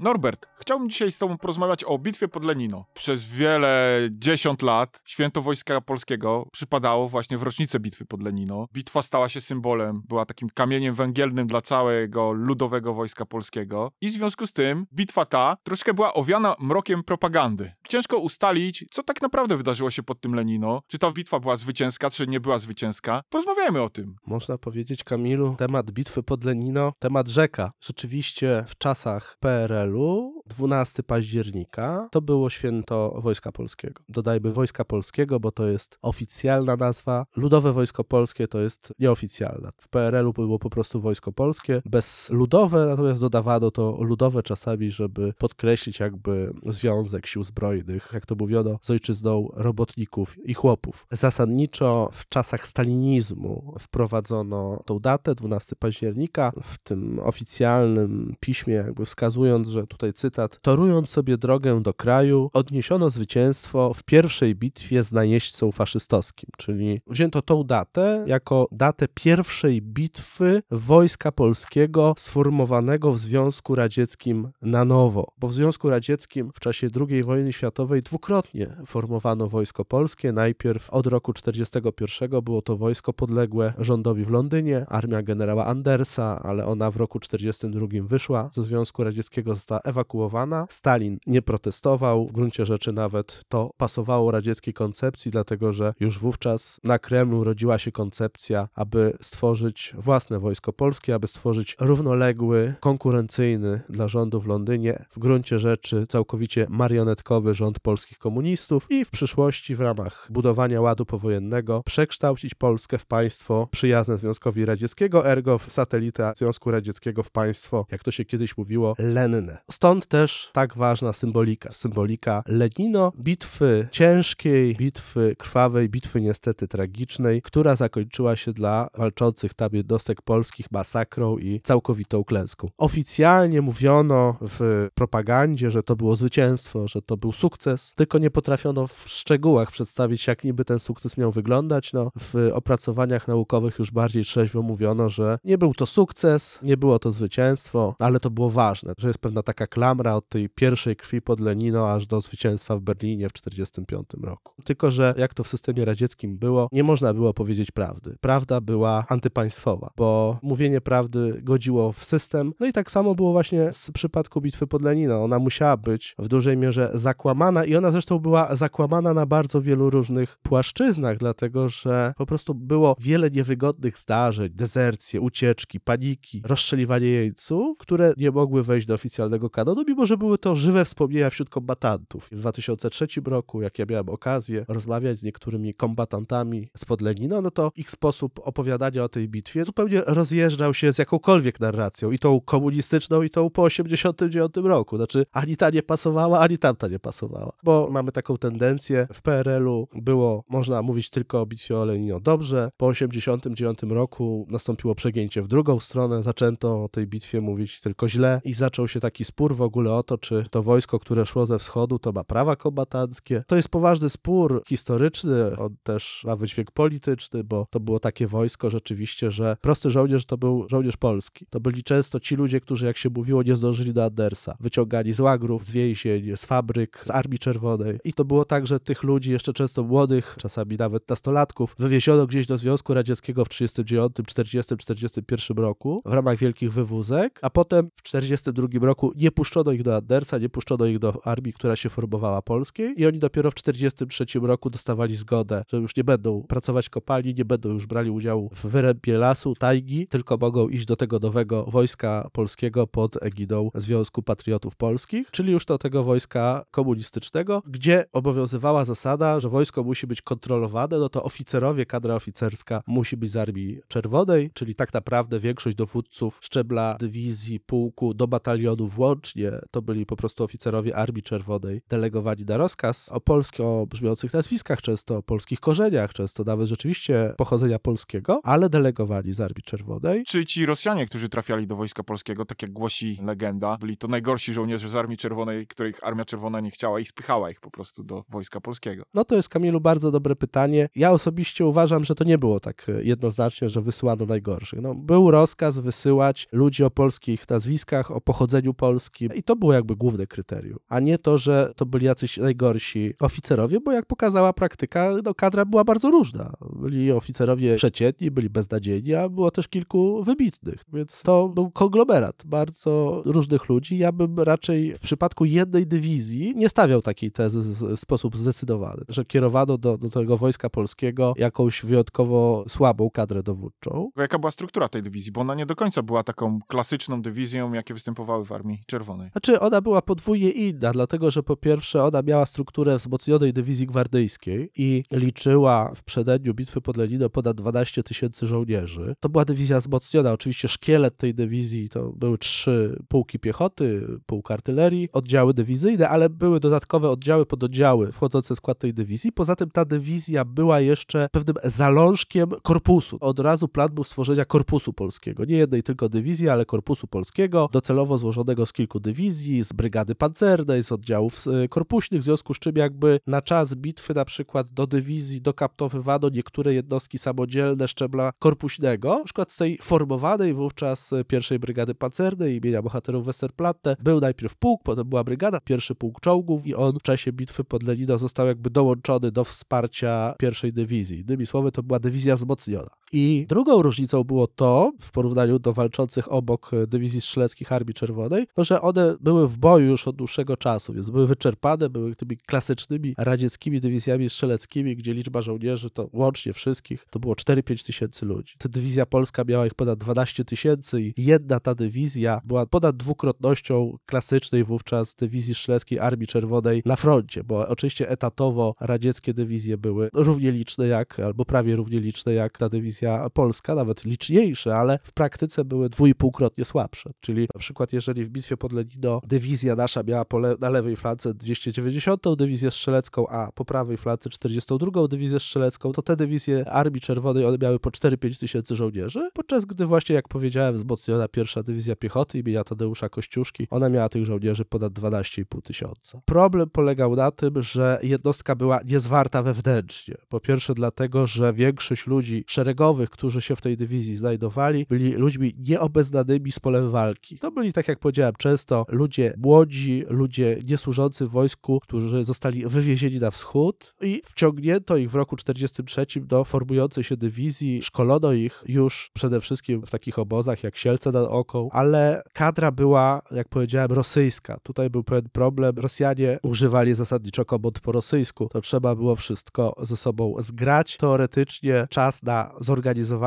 Norbert, chciałbym dzisiaj z Tobą porozmawiać o bitwie pod Lenino. Przez wiele dziesiąt lat święto Wojska Polskiego przypadało właśnie w rocznicę bitwy pod Lenino. Bitwa stała się symbolem, była takim kamieniem węgielnym dla całego ludowego Wojska Polskiego. I w związku z tym bitwa ta troszkę była owiana mrokiem propagandy. Ciężko ustalić, co tak naprawdę wydarzyło się pod tym Lenino. Czy ta bitwa była zwycięska, czy nie była zwycięska. Porozmawiajmy o tym. Można powiedzieć, Kamilu, temat bitwy pod Lenino, temat rzeka. Rzeczywiście w czasach PRL 例如12 października, to było święto Wojska Polskiego. Dodajmy Wojska Polskiego, bo to jest oficjalna nazwa. Ludowe Wojsko Polskie to jest nieoficjalna. W PRL-u było po prostu Wojsko Polskie, bez ludowe, natomiast dodawano to ludowe czasami, żeby podkreślić jakby związek sił zbrojnych, jak to mówiono, z ojczyzną robotników i chłopów. Zasadniczo w czasach stalinizmu wprowadzono tą datę, 12 października, w tym oficjalnym piśmie jakby wskazując, że tutaj cytat, torując sobie drogę do kraju, odniesiono zwycięstwo w pierwszej bitwie z najeźdźcą faszystowskim, czyli wzięto tą datę jako datę pierwszej bitwy wojska polskiego sformowanego w Związku Radzieckim na nowo, bo w Związku Radzieckim w czasie II wojny światowej dwukrotnie formowano wojsko polskie, najpierw od roku 1941 było to wojsko podległe rządowi w Londynie, armia generała Andersa, ale ona w roku 1942 wyszła ze Związku Radzieckiego, została ewakuowana. Stalin nie protestował, w gruncie rzeczy nawet to pasowało radzieckiej koncepcji, dlatego że już wówczas na Kremlu rodziła się koncepcja, aby stworzyć własne wojsko polskie, aby stworzyć równoległy, konkurencyjny dla rządu w Londynie, w gruncie rzeczy całkowicie marionetkowy rząd polskich komunistów i w przyszłości w ramach budowania ładu powojennego przekształcić Polskę w państwo przyjazne Związkowi Radzieckiego, ergo w satelita Związku Radzieckiego w państwo, jak to się kiedyś mówiło, lenne. Stąd też tak ważna symbolika. Symbolika Lenino, bitwy ciężkiej, bitwy krwawej, bitwy niestety tragicznej, która zakończyła się dla walczących tam jednostek polskich masakrą i całkowitą klęską. Oficjalnie mówiono w propagandzie, że to było zwycięstwo, że to był sukces, tylko nie potrafiono w szczegółach przedstawić, jak niby ten sukces miał wyglądać. No, w opracowaniach naukowych już bardziej trzeźwo mówiono, że nie był to sukces, nie było to zwycięstwo, ale to było ważne, że jest pewna taka od tej pierwszej krwi pod Lenino aż do zwycięstwa w Berlinie w 1945 roku. Tylko, że jak to w systemie radzieckim było, nie można było powiedzieć prawdy. Prawda była antypaństwowa, bo mówienie prawdy godziło w system. No i tak samo było właśnie w przypadku bitwy pod Lenino. Ona musiała być w dużej mierze zakłamana i ona zresztą była zakłamana na bardzo wielu różnych płaszczyznach, dlatego że po prostu było wiele niewygodnych zdarzeń, dezercje, ucieczki, paniki, rozstrzeliwanie jeńców, które nie mogły wejść do oficjalnego kanonu, mimo że były to żywe wspomnienia wśród kombatantów. W 2003 roku, jak ja miałem okazję rozmawiać z niektórymi kombatantami spod Lenina, no to ich sposób opowiadania o tej bitwie zupełnie rozjeżdżał się z jakąkolwiek narracją, i tą komunistyczną, i tą po 89 roku. Znaczy, ani ta nie pasowała, ani tamta nie pasowała. Bo mamy taką tendencję, w PRL-u było, można mówić tylko o bitwie o Lenino dobrze, po 89 roku nastąpiło przegięcie w drugą stronę, zaczęto o tej bitwie mówić tylko źle i zaczął się taki spór w ogóle o to, czy to wojsko, które szło ze wschodu, to ma prawa kombatanckie. To jest poważny spór historyczny, on też ma wydźwięk polityczny, bo to było takie wojsko rzeczywiście, że prosty żołnierz to był żołnierz polski. To byli często ci ludzie, którzy, jak się mówiło, nie zdążyli do Andersa. Wyciągali z łagrów, z więzień, z fabryk, z Armii Czerwonej. I to było tak, że tych ludzi, jeszcze często młodych, czasami nawet nastolatków, wywieziono gdzieś do Związku Radzieckiego w 39, 40, 41 roku w ramach wielkich wywózek, a potem w 42 roku nie puszczono puszczono ich do Andersa, nie puszczono ich do armii, która się formowała polskiej. I oni dopiero w 1943 roku dostawali zgodę, że już nie będą pracować kopalni, nie będą już brali udziału w wyrębie lasu, tajgi, tylko mogą iść do tego nowego wojska polskiego pod egidą Związku Patriotów Polskich, czyli już do tego wojska komunistycznego, gdzie obowiązywała zasada, że wojsko musi być kontrolowane, no to oficerowie, kadra oficerska musi być z Armii Czerwonej, czyli tak naprawdę większość dowódców szczebla dywizji, pułku, do batalionu włącznie, to byli po prostu oficerowie Armii Czerwonej delegowani na rozkaz o polsko brzmiących nazwiskach, często o polskich korzeniach, często nawet rzeczywiście pochodzenia polskiego, ale delegowani z Armii Czerwonej. Czy ci Rosjanie, którzy trafiali do Wojska Polskiego, tak jak głosi legenda, byli to najgorsi żołnierze z Armii Czerwonej, których Armia Czerwona nie chciała i spychała ich po prostu do Wojska Polskiego? No to jest, Kamilu, bardzo dobre pytanie. Ja osobiście uważam, że to nie było tak jednoznacznie, że wysyłano najgorszych. No, był rozkaz wysyłać ludzi o polskich nazwiskach, o pochodzeniu polskim i to było jakby główne kryterium, a nie to, że to byli jacyś najgorsi oficerowie, bo jak pokazała praktyka, no kadra była bardzo różna. Byli oficerowie przeciętni, byli beznadziejni, a było też kilku wybitnych, więc to był konglomerat bardzo różnych ludzi. Ja bym raczej w przypadku jednej dywizji nie stawiał takiej tezy w sposób zdecydowany, że kierowano do, do tego wojska polskiego jakąś wyjątkowo słabą kadrę dowódczą. Jaka była struktura tej dywizji? Bo ona nie do końca była taką klasyczną dywizją, jakie występowały w Armii Czerwonej. Znaczy, ona była podwójnie inna, dlatego że po pierwsze ona miała strukturę wzmocnionej dywizji gwardyjskiej i liczyła w przededniu bitwy pod Lenino ponad 12 tysięcy żołnierzy. To była dywizja wzmocniona. Oczywiście szkielet tej dywizji to były trzy pułki piechoty, pułk artylerii, oddziały dywizyjne, ale były dodatkowe oddziały, pododdziały wchodzące w skład tej dywizji. Poza tym ta dywizja była jeszcze pewnym zalążkiem korpusu. Od razu plan był stworzenia korpusu polskiego. Nie jednej tylko dywizji, ale korpusu polskiego, docelowo złożonego z kilku dywizji, z brygady pancernej, z oddziałów y, korpuśnych, w związku z czym jakby na czas bitwy na przykład do dywizji dokaptowywano niektóre jednostki samodzielne szczebla korpuśnego, na przykład z tej formowanej wówczas pierwszej brygady pancernej imienia bohaterów Westerplatte był najpierw pułk, potem była brygada, pierwszy pułk czołgów i on w czasie bitwy pod Lenino został jakby dołączony do wsparcia pierwszej dywizji. Innymi słowy, to była dywizja wzmocniona. I drugą różnicą było to, w porównaniu do walczących obok dywizji strzeleckich Armii Czerwonej, to, że one były w boju już od dłuższego czasu, więc były wyczerpane, były tymi klasycznymi radzieckimi dywizjami strzeleckimi, gdzie liczba żołnierzy to łącznie wszystkich to było 4-5 tysięcy ludzi. Ta dywizja polska miała ich ponad 12 tysięcy i jedna ta dywizja była ponad dwukrotnością klasycznej wówczas dywizji strzeleckiej Armii Czerwonej na froncie, bo oczywiście etatowo radzieckie dywizje były równie liczne jak, albo prawie równie liczne jak ta dywizja polska, nawet liczniejsze, ale w praktyce były dwójpółkrotnie słabsze. Czyli na przykład jeżeli w bitwie pod Lenino dywizja nasza miała le na lewej flance 290 dywizję strzelecką, a po prawej flance 42 dywizję strzelecką, to te dywizje Armii Czerwonej one miały po 4-5 tysięcy żołnierzy, podczas gdy właśnie, jak powiedziałem, wzmocniona pierwsza dywizja piechoty imienia Tadeusza Kościuszki, ona miała tych żołnierzy ponad 12,5 tysiąca. Problem polegał na tym, że jednostka była niezwarta wewnętrznie. Po pierwsze dlatego, że większość ludzi szeregowych, którzy się w tej dywizji znajdowali, byli ludźmi nieobeznanymi z polem walki. To byli, tak jak powiedziałem, często ludzie młodzi, ludzie niesłużący w wojsku, którzy zostali wywiezieni na wschód i wciągnięto ich w roku 1943 do formującej się dywizji. Szkolono ich już przede wszystkim w takich obozach jak Sielce nad Oką, ale kadra była, jak powiedziałem, rosyjska. Tutaj był pewien problem. Rosjanie używali zasadniczo komod po rosyjsku. To trzeba było wszystko ze sobą zgrać. Teoretycznie czas na zorganizowanie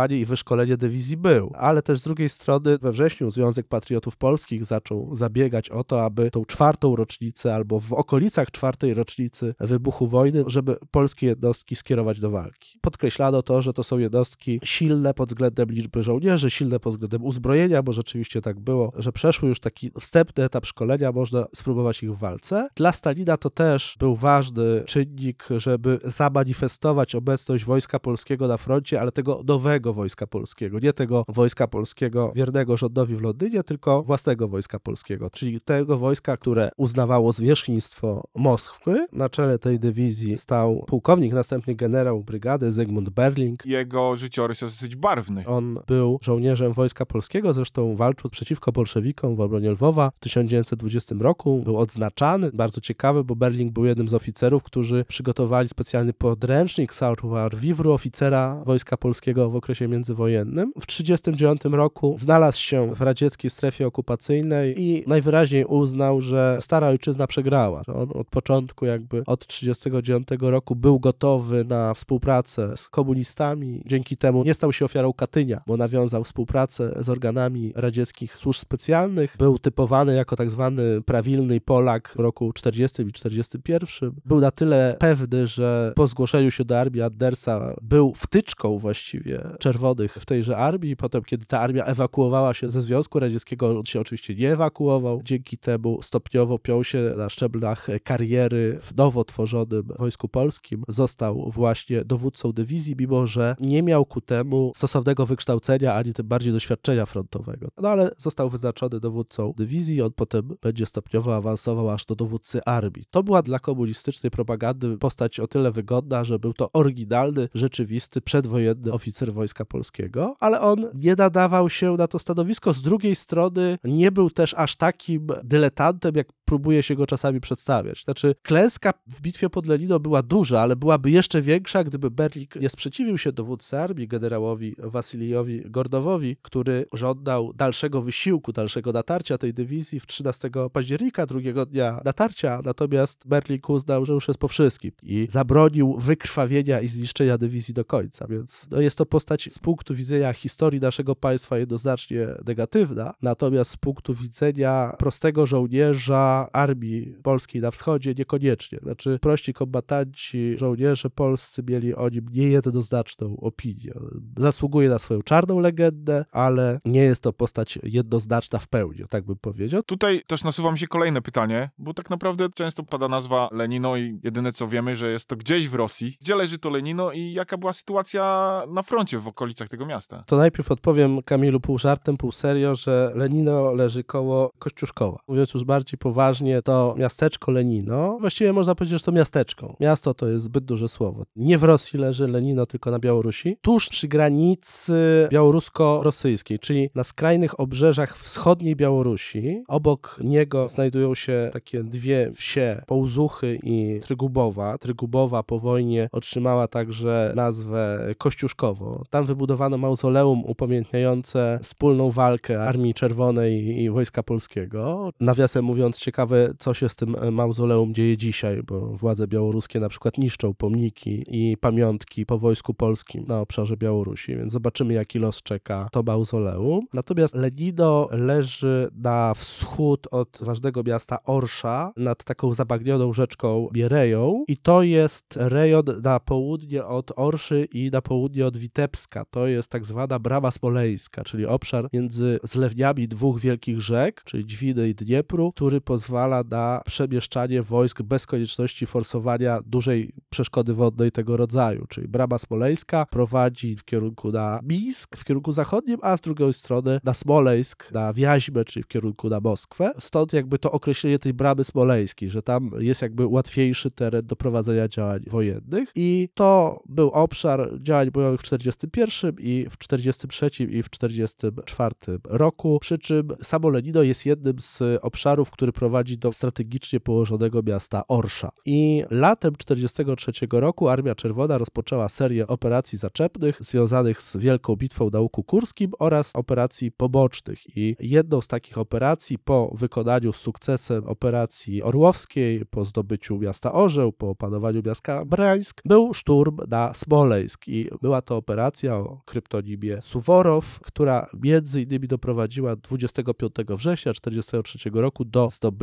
i wyszkolenie dywizji był, ale też z drugiej strony we wrześniu Związek Patriotów Polskich zaczął zabiegać o to, aby tą czwartą rocznicę albo w okolicach czwartej rocznicy wybuchu wojny, żeby polskie jednostki skierować do walki. Podkreślano to, że to są jednostki silne pod względem liczby żołnierzy, silne pod względem uzbrojenia, bo rzeczywiście tak było, że przeszły już taki wstępny etap szkolenia, można spróbować ich w walce. Dla Stalina to też był ważny czynnik, żeby zamanifestować obecność Wojska Polskiego na froncie, ale tego nowego Wojska Polskiego, nie tego Wojska Polskiego wiernego rządowi w Londynie, tylko własnego Wojska Polskiego, czyli tego wojska, które uznawało zwierzchnictwo Moskwy. Na czele tej dywizji stał pułkownik, następnie generał brygady Zygmunt Berling. Jego życiorys jest dosyć barwny. On był żołnierzem Wojska Polskiego, zresztą walczył przeciwko bolszewikom w obronie Lwowa w 1920 roku. Był odznaczany, bardzo ciekawy, bo Berling był jednym z oficerów, którzy przygotowali specjalny podręcznik savoir vivre oficera Wojska Polskiego w okresie międzywojennym. W 1939 roku znalazł się w radzieckiej strefie okupacyjnej i najwyraźniej uznał, że stara ojczyzna przegrała. On od początku jakby od 1939 roku był gotowy na współpracę z komunistami. Dzięki temu nie stał się ofiarą Katynia, bo nawiązał współpracę z organami radzieckich służb specjalnych. Był typowany jako tak zwany prawilny Polak w roku 40 i 41. Był na tyle pewny, że po zgłoszeniu się do armii Andersa był wtyczką właściwie czerwonych w tejże armii. Potem, kiedy ta armia ewakuowała się ze Związku Radzieckiego, on się oczywiście nie ewakuował. Dzięki temu stopniowo piął się na szczeblach kariery w nowo tworzonym Wojsku Polskim. Został właśnie dowódcą dywizji, mimo że nie miał ku temu stosownego wykształcenia, ani tym bardziej doświadczenia frontowego. No ale został wyznaczony dowódcą dywizji, on potem będzie stopniowo awansował aż do dowódcy armii. To była dla komunistycznej propagandy postać o tyle wygodna, że był to oryginalny, rzeczywisty, przedwojenny oficer Wojska Polskiego, ale on nie nadawał się na to stanowisko. Z drugiej strony nie był też aż takim dyletantem, jak próbuje się go czasami przedstawiać. Znaczy, klęska w bitwie pod Lenino była duża, ale byłaby jeszcze większa, gdyby Berlik nie sprzeciwił się dowódcy armii, generałowi Wasilijowi Gordowowi, który żądał dalszego wysiłku, dalszego natarcia tej dywizji w 13 października, drugiego dnia natarcia, natomiast Berlik uznał, że już jest po wszystkim i zabronił wykrwawienia i zniszczenia dywizji do końca, więc no, jest to postać z punktu widzenia historii naszego państwa jednoznacznie negatywna, natomiast z punktu widzenia prostego żołnierza armii polskiej na wschodzie niekoniecznie. Znaczy prości kombatanci, żołnierze polscy mieli o nim niejednoznaczną opinię. Zasługuje na swoją czarną legendę, ale nie jest to postać jednoznaczna w pełni, tak bym powiedział. Tutaj też nasuwa mi się kolejne pytanie, bo tak naprawdę często pada nazwa Lenino i jedyne co wiemy, że jest to gdzieś w Rosji. Gdzie leży to Lenino i jaka była sytuacja na froncie w okolicach tego miasta? To najpierw odpowiem Kamilu pół żartem, pół serio, że Lenino leży koło Kościuszkowa. Mówiąc już bardziej poważnie, to miasteczko Lenino, właściwie można powiedzieć, że to miasteczko. Miasto to jest zbyt duże słowo. Nie w Rosji leży Lenino, tylko na Białorusi. Tuż przy granicy białorusko-rosyjskiej, czyli na skrajnych obrzeżach wschodniej Białorusi. Obok niego znajdują się takie dwie wsie, Połzuchy i Trygubowa. Trygubowa po wojnie otrzymała także nazwę Kościuszkowo. Tam wybudowano mauzoleum upamiętniające wspólną walkę Armii Czerwonej i Wojska Polskiego. Nawiasem mówiąc, ciekawe, co się z tym mauzoleum dzieje dzisiaj, bo władze białoruskie na przykład niszczą pomniki i pamiątki po Wojsku Polskim na obszarze Białorusi, więc zobaczymy, jaki los czeka to mauzoleum. Natomiast Lenido leży na wschód od ważnego miasta Orsza, nad taką zabagnioną rzeczką Biereją i to jest rejon na południe od Orszy i na południe od Witebska. To jest tak zwana Brama Smoleńska, czyli obszar między zlewniami dwóch wielkich rzek, czyli Dźwiny i Dniepru, który pozwala na przemieszczanie wojsk bez konieczności forsowania dużej przeszkody wodnej tego rodzaju, czyli Brama Smoleńska prowadzi w kierunku na Mińsk, w kierunku zachodnim, a z drugiej strony na Smoleńsk, na Wiaźmę, czyli w kierunku na Moskwę. Stąd jakby to określenie tej bramy smoleńskiej, że tam jest jakby łatwiejszy teren do prowadzenia działań wojennych. I to był obszar działań bojowych w 41 i w 43 i w 44 roku, przy czym samo Lenino jest jednym z obszarów, który prowadzi do strategicznie położonego miasta Orsza. I latem 43 roku Armia Czerwona rozpoczęła serię operacji zaczepnych związanych z Wielką Bitwą na Łuku Kurskim oraz operacji pobocznych. I jedną z takich operacji po wykonaniu z sukcesem operacji orłowskiej, po zdobyciu miasta Orzeł, po opanowaniu miasta Brańsk, był szturm na Smoleńsk. I była to operacja o kryptonimie Suworow, która między innymi doprowadziła 25 września 43 roku do zdobycia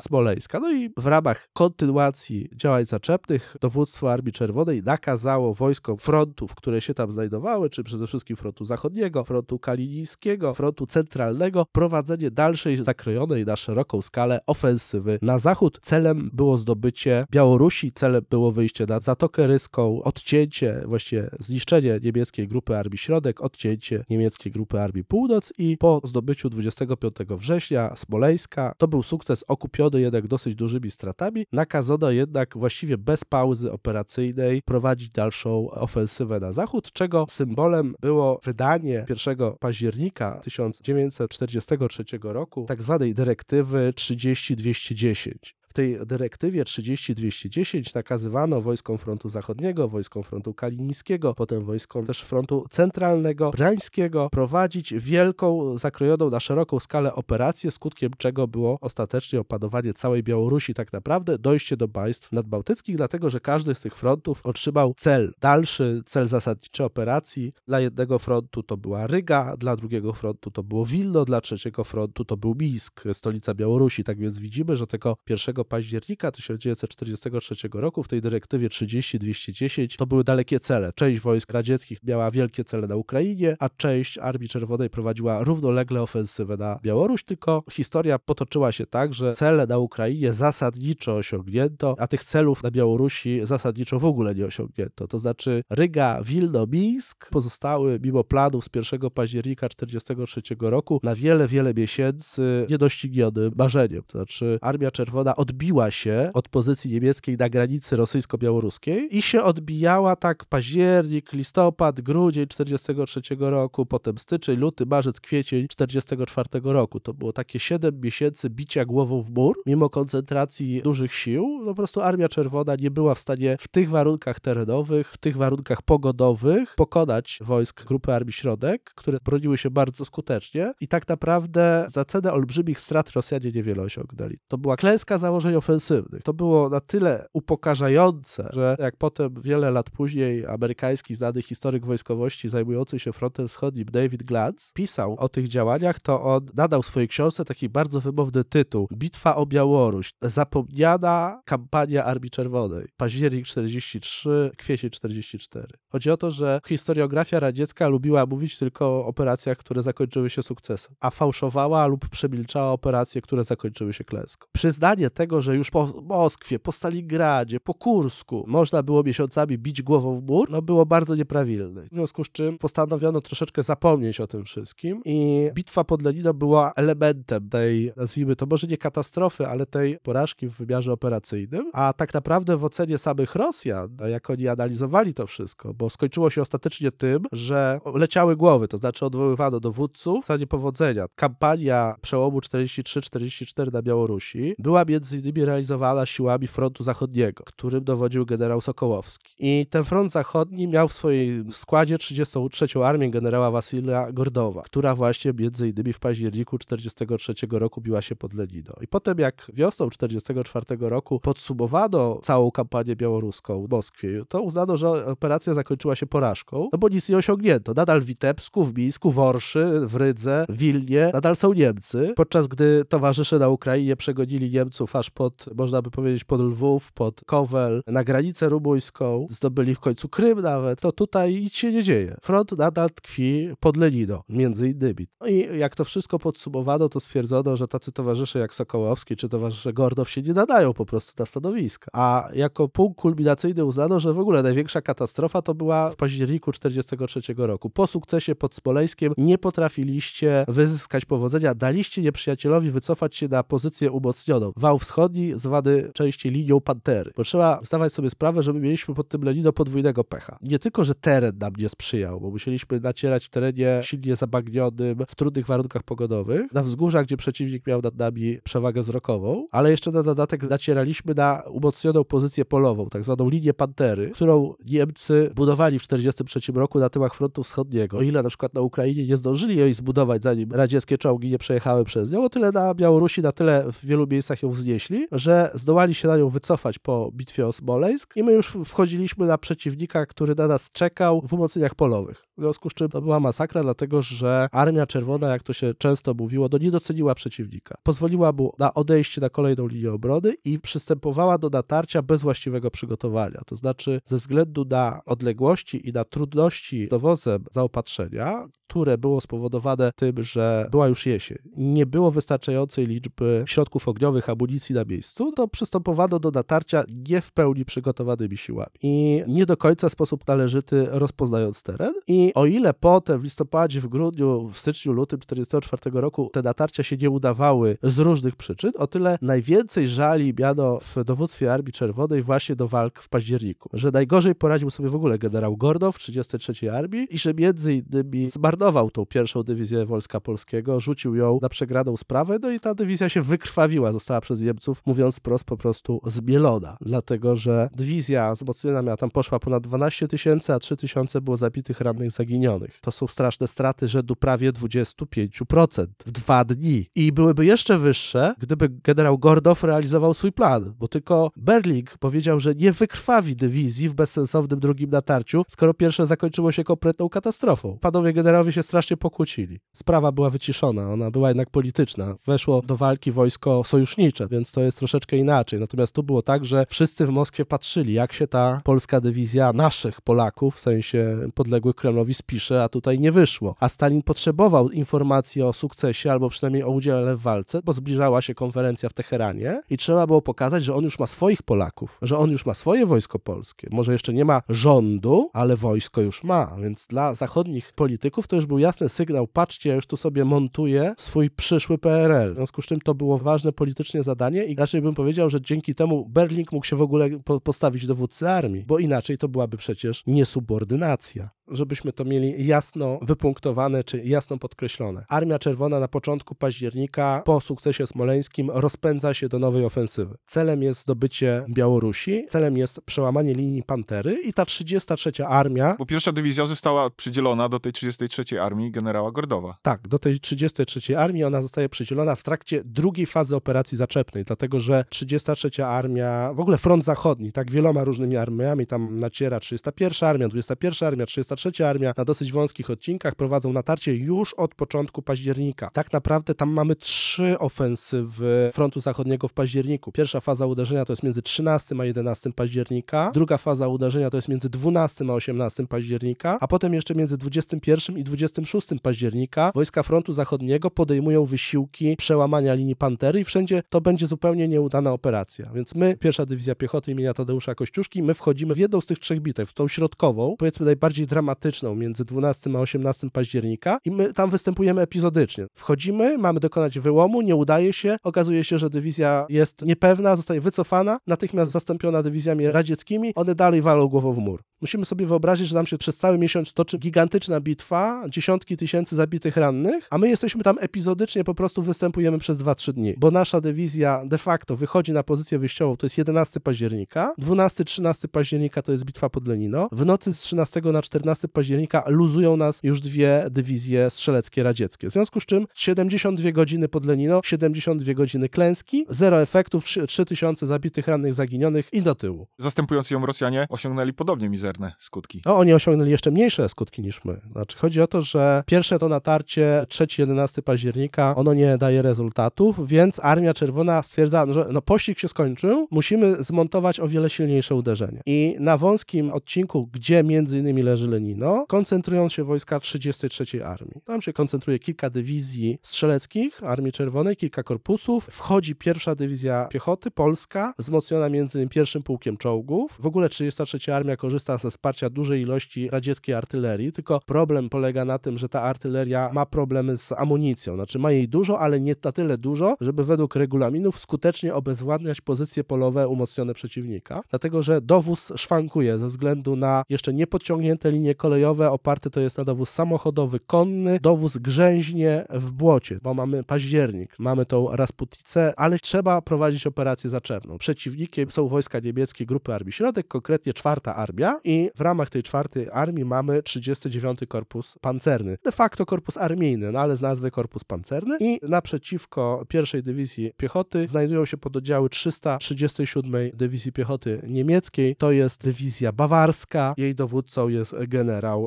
Smoleńska. No i w ramach kontynuacji działań zaczepnych dowództwo Armii Czerwonej nakazało wojskom frontów, które się tam znajdowały, czy przede wszystkim frontu zachodniego, frontu kalinickiego, frontu centralnego, prowadzenie dalszej zakrojonej na szeroką skalę ofensywy na zachód. Celem było zdobycie Białorusi, celem było wyjście na Zatokę Ryską, odcięcie, właściwie zniszczenie niemieckiej grupy Armii Środek, odcięcie niemieckiej grupy Armii Północ i po zdobyciu 25 września Smoleńska, to był sukces okupiony jednak dosyć dużymi stratami, nakazano jednak właściwie bez pauzy operacyjnej prowadzić dalszą ofensywę na zachód, czego symbolem było wydanie 1 października 1943 roku tak zwanej dyrektywy 30210. Tej dyrektywie 30-210 nakazywano wojskom frontu zachodniego, wojskom frontu kalinickiego, potem wojskom też frontu centralnego, brańskiego prowadzić wielką, zakrojoną na szeroką skalę operację, skutkiem czego było ostatecznie opanowanie całej Białorusi, tak naprawdę dojście do państw nadbałtyckich, dlatego że każdy z tych frontów otrzymał cel dalszy, cel zasadniczy operacji. Dla jednego frontu to była Ryga, dla drugiego frontu to było Wilno, dla trzeciego frontu to był Mińsk, stolica Białorusi. Tak więc widzimy, że tego 1 października 1943 roku w tej dyrektywie 30-210 to były dalekie cele. Część wojsk radzieckich miała wielkie cele na Ukrainie, a część Armii Czerwonej prowadziła równolegle ofensywę na Białoruś, tylko historia potoczyła się tak, że cele na Ukrainie zasadniczo osiągnięto, a tych celów na Białorusi zasadniczo w ogóle nie osiągnięto. To znaczy Ryga, Wilno, Mińsk pozostały mimo planów z 1 października 1943 roku na wiele, wiele miesięcy niedoścignionym marzeniem. To znaczy Armia Czerwona odbiła się od pozycji niemieckiej na granicy rosyjsko-białoruskiej i się odbijała tak październik, listopad, grudzień 1943 roku, potem styczeń, luty, marzec, kwiecień 1944 roku. To było takie 7 miesięcy bicia głową w mur, mimo koncentracji dużych sił. No po prostu Armia Czerwona nie była w stanie w tych warunkach terenowych, w tych warunkach pogodowych pokonać wojsk Grupy Armii Środek, które broniły się bardzo skutecznie i tak naprawdę za cenę olbrzymich strat Rosjanie niewiele osiągnęli. To była klęska założeń ofensywnych. To było na tyle upokarzające, że jak potem wiele lat później amerykański znany historyk wojskowości zajmujący się frontem wschodnim David Glantz pisał o tych działaniach, to on nadał swojej książce taki bardzo wymowny tytuł Bitwa o Białoruś. Zapomniana kampania Armii Czerwonej. Październik 43, kwiecień 44. Chodzi o to, że historiografia radziecka lubiła mówić tylko o operacjach, które zakończyły się sukcesem, a fałszowała lub przemilczała operacje, które zakończyły się klęską. Przyznanie tego, że już po Moskwie, po Stalingradzie, po Kursku można było miesiącami bić głową w mur, no było bardzo nieprawilne. W związku z czym postanowiono troszeczkę zapomnieć o tym wszystkim i bitwa pod Lenino była elementem tej, nazwijmy to może nie katastrofy, ale tej porażki w wymiarze operacyjnym, a tak naprawdę w ocenie samych Rosjan, jak oni analizowali to wszystko, bo skończyło się ostatecznie tym, że leciały głowy, to znaczy odwoływano dowódców za niepowodzenia. Kampania przełomu 43-44 na Białorusi była między innymi realizowana siłami frontu zachodniego, którym dowodził generał Sokołowski. I ten front zachodni miał w swoim składzie 33. armię generała Wasila Gordowa, która właśnie między innymi w październiku 43 roku biła się pod Lenino. I potem jak wiosną 44 roku podsumowano całą kampanię białoruską w Moskwie, to uznano, że operacja zakończyła się porażką, no bo nic nie osiągnięto. Nadal w Witebsku, w Mińsku, w Orszy, w Rydze, w Wilnie nadal są Niemcy, podczas gdy towarzysze na Ukrainie przegonili Niemców aż pod, można by powiedzieć, pod Lwów, pod Kowel, na granicę rumuńską, zdobyli w końcu Krym nawet, to tutaj nic się nie dzieje. Front nadal tkwi pod Lenino, między innymi. No i jak to wszystko podsumowano, to stwierdzono, że tacy towarzysze jak Sokołowski czy towarzysze Gordow się nie nadają po prostu na stanowiska. A jako punkt kulminacyjny uznano, że w ogóle największa katastrofa to była w październiku 1943 roku. Po sukcesie pod Smoleńskiem nie potrafiliście wyzyskać powodzenia, daliście nieprzyjacielowi wycofać się na pozycję umocnioną. Wał wschodni, zwany częściej linią Pantery. Bo trzeba zdawać sobie sprawę, że my mieliśmy pod tym Lenino podwójnego pecha. Nie tylko, że teren nam nie sprzyjał, bo musieliśmy nacierać w terenie silnie zabagnionym, w trudnych warunkach pogodowych, na wzgórzach, gdzie przeciwnik miał nad nami przewagę wzrokową, ale jeszcze na dodatek nacieraliśmy na umocnioną pozycję polową, tak zwaną linię Pantery, którą Niemcy budowali w 1943 roku na tyłach frontu wschodniego. O ile na przykład na Ukrainie nie zdążyli jej zbudować, zanim radzieckie czołgi nie przejechały przez nią, o tyle na Białorusi na tyle w wielu miejscach ją wznieśli, że zdołali się na nią wycofać po bitwie o Smoleńsk i my już wchodziliśmy na przeciwnika, który na nas czekał w umocnieniach polowych. W związku z czym to była masakra, dlatego że Armia Czerwona, jak to się często mówiło, no nie doceniła przeciwnika. Pozwoliła mu na odejście na kolejną linię obrony i przystępowała do natarcia bez właściwego przygotowania. To znaczy ze względu na odległości i na trudności z dowozem zaopatrzenia, które było spowodowane tym, że była już jesień, nie było wystarczającej liczby środków ogniowych, amunicji na miejscu, to przystępowano do natarcia nie w pełni przygotowanymi siłami i nie do końca w sposób należyty rozpoznając teren. I o ile potem w listopadzie, w grudniu, w styczniu, lutym 1944 roku te natarcia się nie udawały z różnych przyczyn, o tyle najwięcej żali miano w dowództwie Armii Czerwonej właśnie do walk w październiku, że najgorzej poradził sobie w ogóle generał Gordow 33 Armii i że między innymi zmarnował tą pierwszą dywizję Wojska Polskiego, rzucił ją na przegraną sprawę, no i ta dywizja się wykrwawiła, została przez Niemców, mówiąc prost, po prostu zmielona, dlatego że dywizja wzmocniona miała tam poszła ponad 12 tysięcy, a 3 tysiące było zabitych, rannych, zaginionych. To są straszne straty rzędu prawie 25% w dwa dni. I byłyby jeszcze wyższe, gdyby generał Gordow realizował swój plan, bo tylko Berling powiedział, że nie wykrwawi dywizji w bezsensownym drugim natarciu, skoro pierwsze zakończyło się kompletną katastrofą. Panowie generałowie się strasznie pokłócili. Sprawa była wyciszona, ona była jednak polityczna. Weszło do walki wojsko sojusznicze, więc to jest troszeczkę inaczej. Natomiast tu było tak, że wszyscy w Moskwie patrzyli, jak się ta polska dywizja naszych Polaków, w sensie podległych Kremlowi, spisze, a tutaj nie wyszło. A Stalin potrzebował informacji o sukcesie, albo przynajmniej o udziale w walce, bo zbliżała się konferencja w Teheranie i trzeba było pokazać, że on już ma swoich Polaków, że on już ma swoje wojsko polskie. Może jeszcze nie ma rządu, ale wojsko już ma, więc dla zachodnich polityków to już był jasny sygnał, patrzcie, ja już tu sobie montuję swój przyszły PRL. W związku z czym to było ważne politycznie zadanie i raczej bym powiedział, że dzięki temu Berling mógł się w ogóle po postawić dowódcy armii, bo inaczej to byłaby przecież niesubordynacja żebyśmy to mieli jasno wypunktowane czy jasno podkreślone. Armia Czerwona na początku października po sukcesie smoleńskim rozpędza się do nowej ofensywy. Celem jest zdobycie Białorusi, celem jest przełamanie linii Pantery i ta 33 armia... Bo pierwsza dywizja została przydzielona do tej 33 armii generała Gordowa. Tak, do tej 33 armii ona zostaje przydzielona w trakcie drugiej fazy operacji zaczepnej, dlatego że 33 armia, w ogóle front zachodni, tak wieloma różnymi armiami, tam naciera 31 armia, 21 armia, 33 armia na dosyć wąskich odcinkach prowadzą natarcie już od początku października. Tak naprawdę tam mamy trzy ofensywy frontu zachodniego w październiku. Pierwsza faza uderzenia to jest między 13 a 11 października, druga faza uderzenia to jest między 12 a 18 października, a potem jeszcze między 21 i 26 października wojska frontu zachodniego podejmują wysiłki przełamania linii Pantery i wszędzie to będzie zupełnie nieudana operacja. Więc my, pierwsza dywizja piechoty imienia Tadeusza Kościuszki, my wchodzimy w jedną z tych trzech bitew, w tą środkową, powiedzmy najbardziej dramatyczną między 12 a 18 października i my tam występujemy epizodycznie. Wchodzimy, mamy dokonać wyłomu, nie udaje się, okazuje się, że dywizja jest niepewna, zostaje wycofana, natychmiast zastąpiona dywizjami radzieckimi, one dalej walą głową w mur. Musimy sobie wyobrazić, że nam się przez cały miesiąc toczy gigantyczna bitwa, dziesiątki tysięcy zabitych rannych, a my jesteśmy tam epizodycznie, po prostu występujemy przez 2-3 dni, bo nasza dywizja de facto wychodzi na pozycję wyjściową, to jest 11 października, 12-13 października to jest bitwa pod Lenino, w nocy z 13 na 14 października luzują nas już dwie dywizje strzeleckie radzieckie, w związku z czym 72 godziny pod Lenino, 72 godziny klęski, zero efektów, 3000 zabitych, rannych, zaginionych i do tyłu. Zastępując ją Rosjanie osiągnęli podobnie mizerne skutki. No, oni osiągnęli jeszcze mniejsze skutki niż my. Znaczy, chodzi o to, że pierwsze to natarcie 3-11 października, ono nie daje rezultatów, więc Armia Czerwona stwierdza, że no, pościg się skończył, musimy zmontować o wiele silniejsze uderzenie. I na wąskim odcinku, gdzie między innymi leży Lenino, koncentrują się wojska 33 Armii. Tam się koncentruje kilka dywizji strzeleckich Armii Czerwonej, kilka korpusów. Wchodzi pierwsza dywizja piechoty, polska, wzmocniona między innymi pierwszym pułkiem czołgów. W ogóle 33 Armia korzysta ze wsparcia dużej ilości radzieckiej artylerii, tylko problem polega na tym, że ta artyleria ma problemy z amunicją. Znaczy ma jej dużo, ale nie na tyle dużo, żeby według regulaminów skutecznie obezwładniać pozycje polowe umocnione przeciwnika. Dlatego, że dowóz szwankuje ze względu na jeszcze niepodciągnięte linie kolejowe, oparty to jest na dowóz samochodowy, konny, dowóz grzęźnie w błocie, bo mamy październik, mamy tą Rasputicę, ale trzeba prowadzić operację zaczepną. Przeciwnikiem są wojska niemieckie grupy Armii Środek, konkretnie czwarta armia i w ramach tej czwartej armii mamy 39 Korpus Pancerny. De facto korpus armijny, no ale z nazwy Korpus Pancerny i naprzeciwko pierwszej dywizji piechoty znajdują się pododdziały 337 Dywizji Piechoty Niemieckiej. To jest dywizja bawarska. Jej dowódcą jest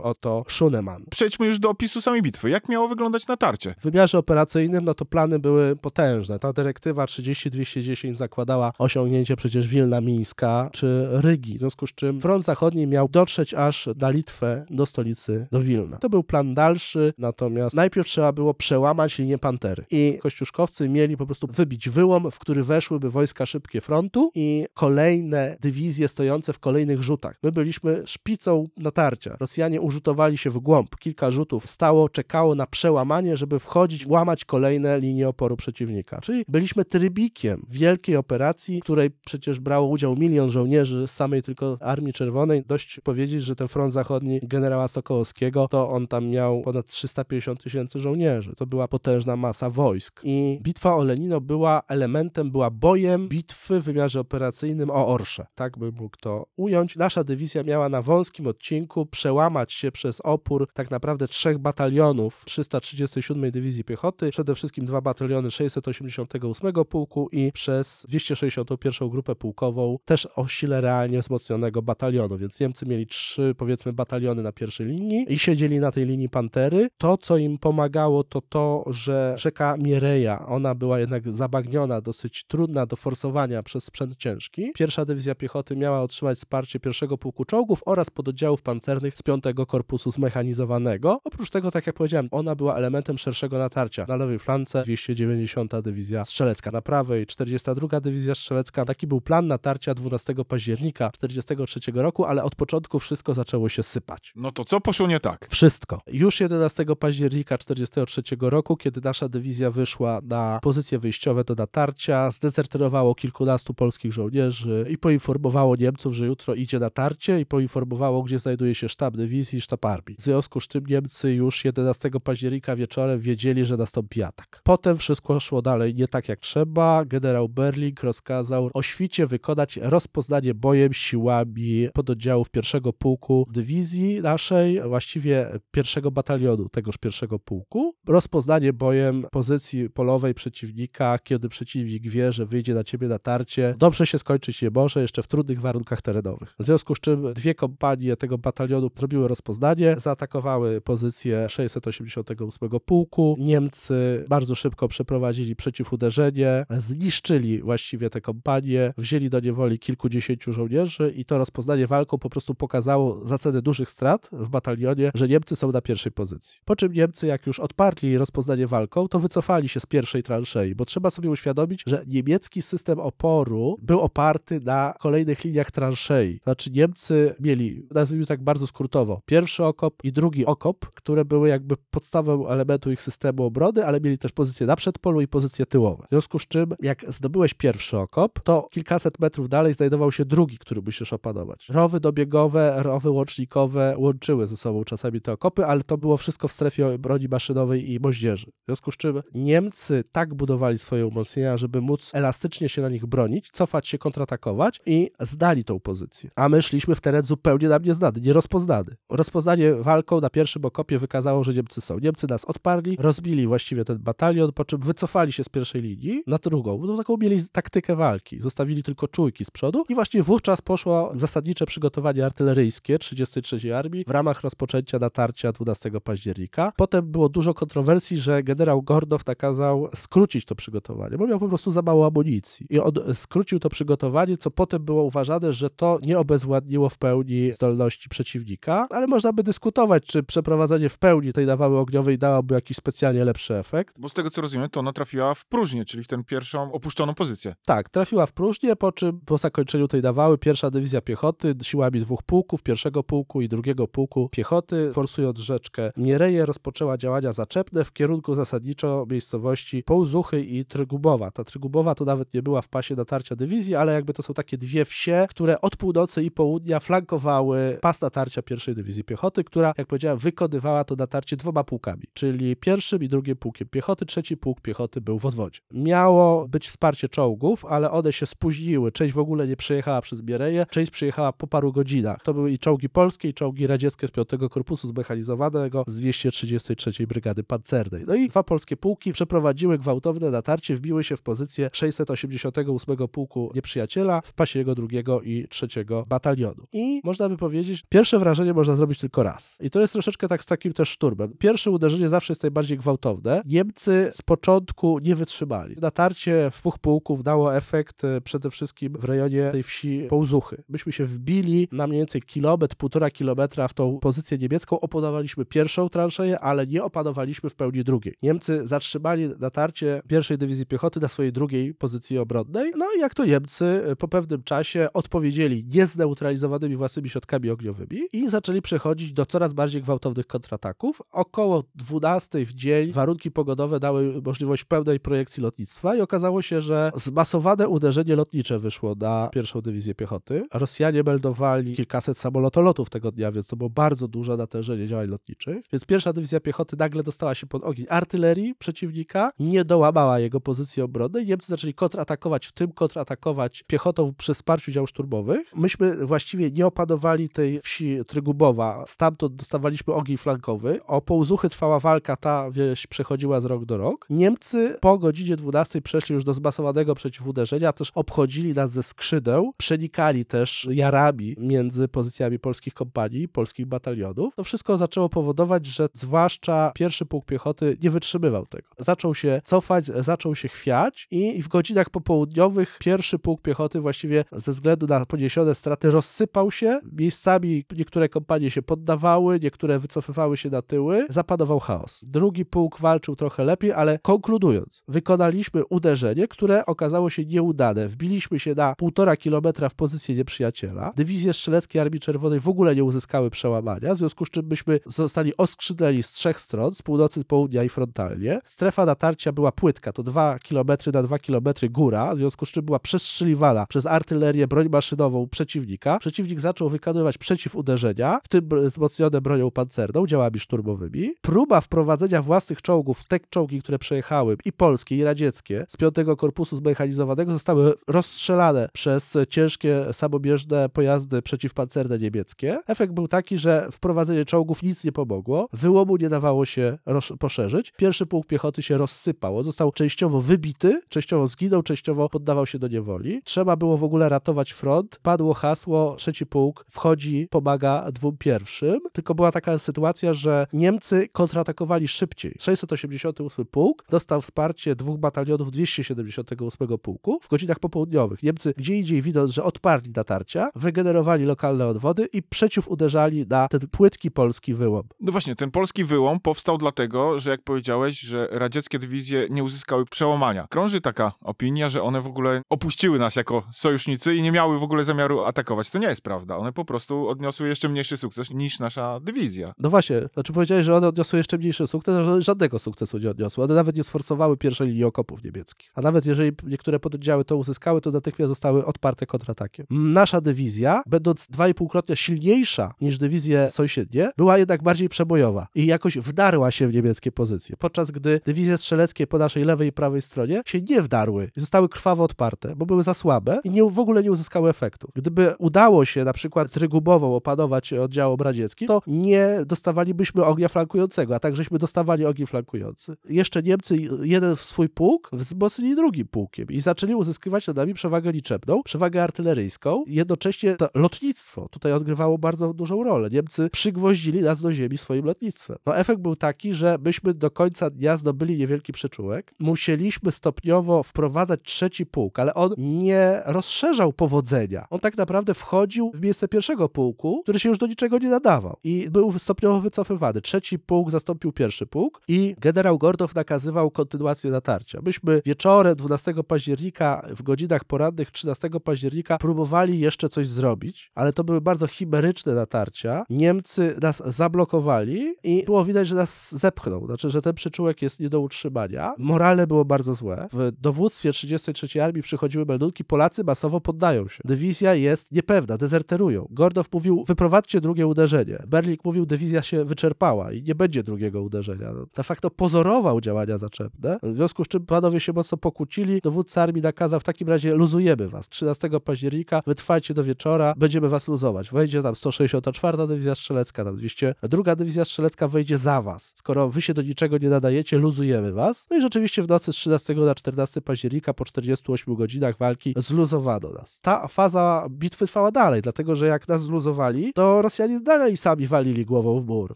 Otto Schunemann. Przejdźmy już do opisu samej bitwy. Jak miało wyglądać natarcie? W wymiarze operacyjnym, no to plany były potężne. Ta dyrektywa 30-210 zakładała osiągnięcie przecież Wilna Mińska czy Rygi, w związku z czym front zachodni miał dotrzeć aż na Litwę, do stolicy, do Wilna. To był plan dalszy, natomiast najpierw trzeba było przełamać linię Pantery i kościuszkowcy mieli po prostu wybić wyłom, w który weszłyby wojska szybkie frontu i kolejne dywizje stojące w kolejnych rzutach. My byliśmy szpicą natarcia. Rosjanie urzutowali się w głąb. Kilka rzutów stało, czekało na przełamanie, żeby wchodzić, łamać kolejne linie oporu przeciwnika. Czyli byliśmy trybikiem wielkiej operacji, w której przecież brało udział milion żołnierzy z samej tylko Armii Czerwonej. Dość powiedzieć, że ten front zachodni generała Sokołowskiego, to on tam miał ponad 350 tysięcy żołnierzy. To była potężna masa wojsk. I bitwa o Lenino była elementem, była bojem bitwy w wymiarze operacyjnym o Orsze. Tak by mógł to ująć. Nasza dywizja miała na wąskim odcinku przełamać się przez opór tak naprawdę trzech batalionów 337 Dywizji Piechoty, przede wszystkim dwa bataliony 688 Pułku i przez 261 Grupę Pułkową, też o sile realnie wzmocnionego batalionu, więc Niemcy mieli trzy, powiedzmy, bataliony na pierwszej linii i siedzieli na tej linii Pantery. To, co im pomagało, to to, że rzeka Miereja, ona była jednak zabagniona, dosyć trudna do forsowania przez sprzęt ciężki. Pierwsza Dywizja Piechoty miała otrzymać wsparcie pierwszego pułku czołgów oraz pododdziałów pancernych z piątego korpusu zmechanizowanego. Oprócz tego, tak jak powiedziałem, ona była elementem szerszego natarcia. Na lewej flance 290 Dywizja Strzelecka, na prawej 42 Dywizja Strzelecka. Taki był plan natarcia 12 października 1943 roku, ale od początku wszystko zaczęło się sypać. No to co poszło nie tak? Wszystko. Już 11 października 1943 roku, kiedy nasza dywizja wyszła na pozycje wyjściowe do natarcia, zdezerterowało kilkunastu polskich żołnierzy i poinformowało Niemców, że jutro idzie natarcie i poinformowało, gdzie znajduje się sztab dywizji i sztab armii. W związku z czym Niemcy już 11 października wieczorem wiedzieli, że nastąpi atak. Potem wszystko szło dalej nie tak jak trzeba. Generał Berling rozkazał o świcie wykonać rozpoznanie bojem siłami pododdziałów pierwszego pułku dywizji naszej, właściwie pierwszego batalionu tegoż pierwszego pułku. Rozpoznanie bojem pozycji polowej przeciwnika, kiedy przeciwnik wie, że wyjdzie na ciebie natarcie, dobrze się skończyć nie może, jeszcze w trudnych warunkach terenowych. W związku z czym dwie kompanie tego batalionu zrobiły rozpoznanie, zaatakowały pozycję 688 pułku. Niemcy bardzo szybko przeprowadzili przeciwuderzenie, zniszczyli właściwie te kompanie, wzięli do niewoli kilkudziesięciu żołnierzy i to rozpoznanie walką po prostu pokazało za cenę dużych strat w batalionie, że Niemcy są na pierwszej pozycji. Po czym Niemcy, jak już odparli rozpoznanie walką, to wycofali się z pierwszej transzei, bo trzeba sobie uświadomić, że niemiecki system oporu był oparty na kolejnych liniach transzei. Znaczy Niemcy mieli, nazwijmy tak bardzo skrótowo, pierwszy okop i drugi okop, które były jakby podstawą elementu ich systemu obrony, ale mieli też pozycje na przedpolu i pozycje tyłowe. W związku z czym, jak zdobyłeś pierwszy okop, to kilkaset metrów dalej znajdował się drugi, który musisz opanować. Rowy dobiegowe, rowy łącznikowe łączyły ze sobą czasami te okopy, ale to było wszystko w strefie broni maszynowej i moździerzy. W związku z czym Niemcy tak budowali swoje umocnienia, żeby móc elastycznie się na nich bronić, cofać się, kontratakować i zdali tą pozycję. A my szliśmy w teren zupełnie nam nieznany, nierozpoznany. Rozpoznanie walką na pierwszym okopie wykazało, że Niemcy są. Niemcy nas odparli, rozbili właściwie ten batalion, po czym wycofali się z pierwszej linii na drugą. No, taką mieli taktykę walki. Zostawili tylko czujki z przodu i właśnie wówczas poszło zasadnicze przygotowanie artyleryjskie 33 Armii w ramach rozpoczęcia natarcia 12 października. Potem było dużo kontrowersji, że generał Gordow nakazał skrócić to przygotowanie, bo miał po prostu za mało amunicji. I on skrócił to przygotowanie, co potem było uważane, że to nie obezwładniło w pełni zdolności przeciwnika, ale można by dyskutować, czy przeprowadzenie w pełni tej nawały ogniowej dałoby jakiś specjalnie lepszy efekt. Bo z tego co rozumiem, to ona trafiła w próżnię, czyli w tę pierwszą opuszczoną pozycję. Tak, trafiła w próżnię, po czym po zakończeniu tej nawały pierwsza dywizja piechoty siłami dwóch pułków, pierwszego pułku i drugiego pułku piechoty, forsując rzeczkę Miereje, rozpoczęła działania zaczepne w kierunku zasadniczo miejscowości Połzuchy i Trygubowa. Ta Trygubowa to nawet nie była w pasie natarcia dywizji, ale jakby to są takie dwie wsie, które od północy i południa flankowały pas natarcia pierwszej dywizji piechoty, która, jak powiedziałem, wykonywała to natarcie dwoma pułkami, czyli pierwszym i drugim pułkiem piechoty, trzeci pułk piechoty był w odwodzie. Miało być wsparcie czołgów, ale one się spóźniły. Część w ogóle nie przejechała przez Miereje, część przyjechała po paru godzinach. To były i czołgi polskie, i czołgi radzieckie z 5 Korpusu Zmechanizowanego z 233 Brygady Pancernej. No i dwa polskie pułki przeprowadziły gwałtowne natarcie, wbiły się w pozycję 688 Pułku Nieprzyjaciela w pasie jego drugiego i trzeciego batalionu. I można by powiedzieć, pierwsze wrażenie można zrobić tylko raz. I to jest troszeczkę tak z takim też szturmem. Pierwsze uderzenie zawsze jest najbardziej gwałtowne. Niemcy z początku nie wytrzymali. Natarcie dwóch pułków dało efekt e, przede wszystkim w rejonie tej wsi Połzuchy. Myśmy się wbili na mniej więcej kilometr, półtora kilometra w tą pozycję niemiecką, opanowaliśmy pierwszą transzeję, ale nie opanowaliśmy w pełni drugiej. Niemcy zatrzymali natarcie pierwszej dywizji piechoty na swojej drugiej pozycji obronnej, no i jak to Niemcy e, po pewnym czasie odpowiedzieli niezneutralizowanymi własnymi środkami ogniowymi i zaczęli przechodzić do coraz bardziej gwałtownych kontrataków. Około 12 w dzień warunki pogodowe dały możliwość pełnej projekcji lotnictwa i okazało się, że zmasowane uderzenie lotnicze wyszło na pierwszą dywizję piechoty. Rosjanie meldowali kilkaset samolotolotów tego dnia, więc to było bardzo duże natężenie działań lotniczych. Więc pierwsza dywizja piechoty nagle dostała się pod ogień artylerii przeciwnika, nie dołamała jego pozycji obronnej. Niemcy zaczęli kontratakować, w tym kontratakować piechotą przy wsparciu dział szturmowych. Myśmy właściwie nie opanowali tej wsi Trygubowa. Stamtąd dostawaliśmy ogień flankowy. O półzuchy trwała walka, ta wieś przechodziła z rok do rok. Niemcy po godzinie 12 przeszli już do zmasowanego przeciwuderzenia, też obchodzili nas ze skrzydeł, przenikali też jarami między pozycjami polskich kompanii, polskich batalionów. To wszystko zaczęło powodować, że zwłaszcza pierwszy pułk piechoty nie wytrzymywał tego. Zaczął się cofać, zaczął się chwiać i w godzinach popołudniowych pierwszy pułk piechoty właściwie ze względu na poniesione straty rozsypał się. Miejscami niektóre kompanie się poddawały, niektóre wycofywały się na tyły. Zapanował chaos. Drugi pułk walczył trochę lepiej, ale konkludując, wykonaliśmy uderzenie, które okazało się nieudane. Wbiliśmy się na półtora kilometra w pozycję nieprzyjaciela. Dywizje strzeleckie Armii Czerwonej w ogóle nie uzyskały przełamania, w związku z czym myśmy zostali oskrzydleni z trzech stron, z północy, południa i frontalnie. Strefa natarcia była płytka, to 2 km na 2 km góra, w związku z czym była przestrzeliwana przez artylerię, broń maszynową przeciwnika. Przeciwnik zaczął wykonywać przeciwuderzenia, w tym wzmocnione bronią pancerną, działami szturmowymi. Próba wprowadzenia własnych czołgów te czołgi, które przejechały, i polskie, i radzieckie, z 5 Korpusu Zmechanizowanego, zostały rozstrzelane przez ciężkie, samobieżne pojazdy przeciwpancerne niemieckie. Efekt był taki, że wprowadzenie czołgów nic nie pomogło, wyłomu nie dawało się poszerzyć. Pierwszy pułk piechoty się rozsypał, został częściowo wybity, częściowo zginął, częściowo poddawał się do niewoli. Trzeba było w ogóle ratować front. Padło hasło, trzeci pułk wchodzi, pomaga pierwszym. Tylko była taka sytuacja, że Niemcy kontratakowali szybciej. 688 pułk dostał wsparcie dwóch batalionów 278 pułku w godzinach popołudniowych. Niemcy gdzie indziej widząc, że odparli natarcia, wygenerowali lokalne odwody i przeciw uderzali na ten płytki polski wyłom. No właśnie, ten polski wyłom powstał dlatego, że jak powiedziałeś, że radzieckie dywizje nie uzyskały przełamania. Krąży taka opinia, że one w ogóle opuściły nas jako sojusznicy i nie miały w ogóle zamiaru atakować. To nie jest prawda. One po prostu odniosły jeszcze mniejszy sukces niż nasza dywizja. No właśnie, znaczy powiedziałeś, że one odniosły jeszcze mniejszy sukces, ale żadnego sukcesu nie odniosły. One nawet nie sforcowały pierwszej linii okopów niemieckich. A nawet jeżeli niektóre pododdziały to uzyskały, to natychmiast zostały odparte kontratakiem. Nasza dywizja, będąc dwa i półkrotnie silniejsza niż dywizje sąsiednie, była jednak bardziej przebojowa i jakoś wdarła się w niemieckie pozycje. Podczas gdy dywizje strzeleckie po naszej lewej i prawej stronie się nie wdarły i zostały krwawo odparte, bo były za słabe i nie, w ogóle nie uzyskały efektu. Gdyby udało się na przykład Trygubową opanować oddziałom radzieckim, to nie dostawalibyśmy ognia flankującego, a takżeśmy dostawali ogień flankujący. Jeszcze Niemcy jeden swój pułk wzmocnili drugim pułkiem i zaczęli uzyskiwać nad nami przewagę liczebną, przewagę artyleryjską. Jednocześnie to lotnictwo tutaj odgrywało bardzo dużą rolę. Niemcy przygwoździli nas do ziemi swoim lotnictwem. No efekt był taki, że byśmy do końca dnia zdobyli niewielki przyczółek. Musieliśmy stopniowo wprowadzać trzeci pułk, ale on nie rozszerzał powodzenia. On tak naprawdę wchodził w miejsce pierwszego pułku, który się już do niczego nie nadawał i był stopniowo wycofywany. Trzeci pułk zastąpił pierwszy pułk i generał Gordow nakazywał kontynuację natarcia. Myśmy wieczorem 12 października, w godzinach porannych 13 października próbowali jeszcze coś zrobić, ale to były bardzo chimeryczne natarcia. Niemcy nas zablokowali i było widać, że nas zepchną, znaczy, że ten przyczółek jest nie do utrzymania. Morale było bardzo złe. W dowództwie 33 Armii przychodziły meldunki, Polacy masowo poddają się. Dywizja jest niepewna, dezerterują. Gordow mówił, wyprowadźcie drugie uderzenie. Berlik mówił, dywizja się wyczerpała i nie będzie drugiego uderzenia. No, de facto pozorował działania zaczepne, w związku z czym panowie się mocno pokłócili. Dowódca armii nakazał, w takim razie luzujemy was. 13 października wytrwajcie do wieczora, będziemy was luzować. Wejdzie tam 164 Dywizja Strzelecka, tam 202 Dywizja Strzelecka wejdzie za was. Skoro wy się do niczego nie nadajecie, luzujemy was. No i rzeczywiście w nocy z 13 na 14 października po 48 godzinach walki zluzowano nas. Ta faza bitwy trwała dalej, dlatego że jak nas zluzowali, to Rosjanie dalej sami walili głową w mur.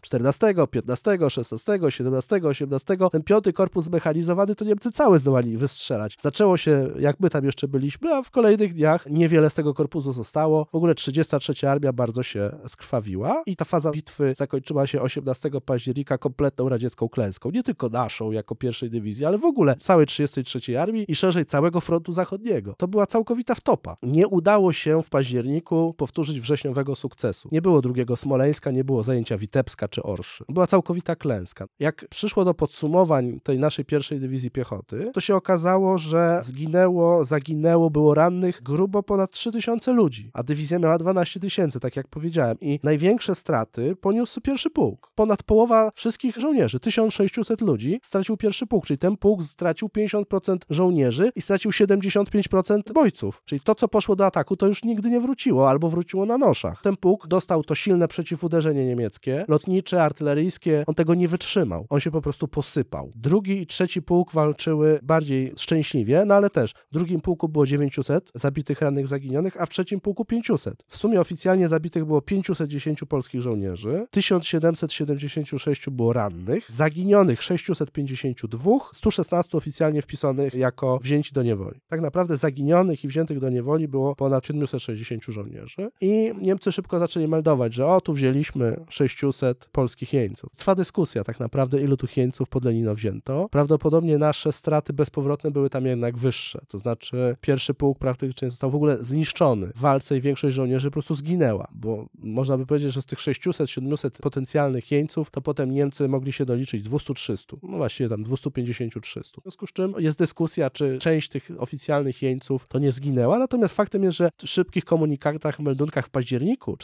14, 15, 16, 17, 18, ten piąty korpus zmechanizowany to Niemcy cały zdołali wystrzelać. Zaczęło się, jak my tam jeszcze byliśmy, a w kolejnych dniach niewiele z tego korpusu zostało. W ogóle 33 Armia bardzo się skrwawiła i ta faza bitwy zakończyła się 18 października kompletną radziecką klęską. Nie tylko naszą jako pierwszej dywizji, ale w ogóle całej 33 Armii i szerzej całego frontu zachodniego. To była całkowita wtopa. Nie udało się w październiku powtórzyć wrześniowego sukcesu. Nie było drugiego Smoleńska, nie było zajęcia Witebska czy Orszy. Była całkowita klęska. Jak przyszło do podsumowań tej naszej pierwszej dywizji piechoty, to się okazało, że zginęło, zaginęło, było rannych grubo ponad 3000 ludzi, a dywizja miała 12 tysięcy, tak jak powiedziałem. I największe straty poniósł pierwszy pułk. Ponad połowa wszystkich żołnierzy, 1600 ludzi, stracił pierwszy pułk, czyli ten pułk stracił 50% żołnierzy i stracił 75% bojców. Czyli to, co poszło do ataku, to już nigdy nie wróciło, albo wróciło na noszach. Ten pułk dostał to silne przeciwuderzenie niemieckie, lotnicze, artyleryjskie, on tego nie wytrzymał. On się po prostu posypał. Drugi i trzeci pułk walczyły bardziej szczęśliwie, no ale też w drugim pułku było 900 zabitych, rannych, zaginionych, a w trzecim pułku 500. W sumie oficjalnie zabitych było 510 polskich żołnierzy, 1776 było rannych, zaginionych 652, 116 oficjalnie wpisanych jako wzięci do niewoli. Tak naprawdę zaginionych i wziętych do niewoli było ponad 760 żołnierzy i Niemcy szybko zaczęli meldować, że o, tu wzięliśmy 600 polskich jeńców. Trwa dyskusja tak naprawdę, ilu tu jeńców pod Lenino wzięto. Prawdopodobnie nasze straty bezpowrotne były tam jednak wyższe, to znaczy pierwszy pułk praktycznie został w ogóle zniszczony w walce i większość żołnierzy po prostu zginęła, bo można by powiedzieć, że z tych 600-700 potencjalnych jeńców, to potem Niemcy mogli się doliczyć 200-300, no właściwie tam 250-300. W związku z czym jest dyskusja, czy część tych oficjalnych jeńców to nie zginęła, natomiast faktem jest, że w szybkich komunikatach, meldunkach w październiku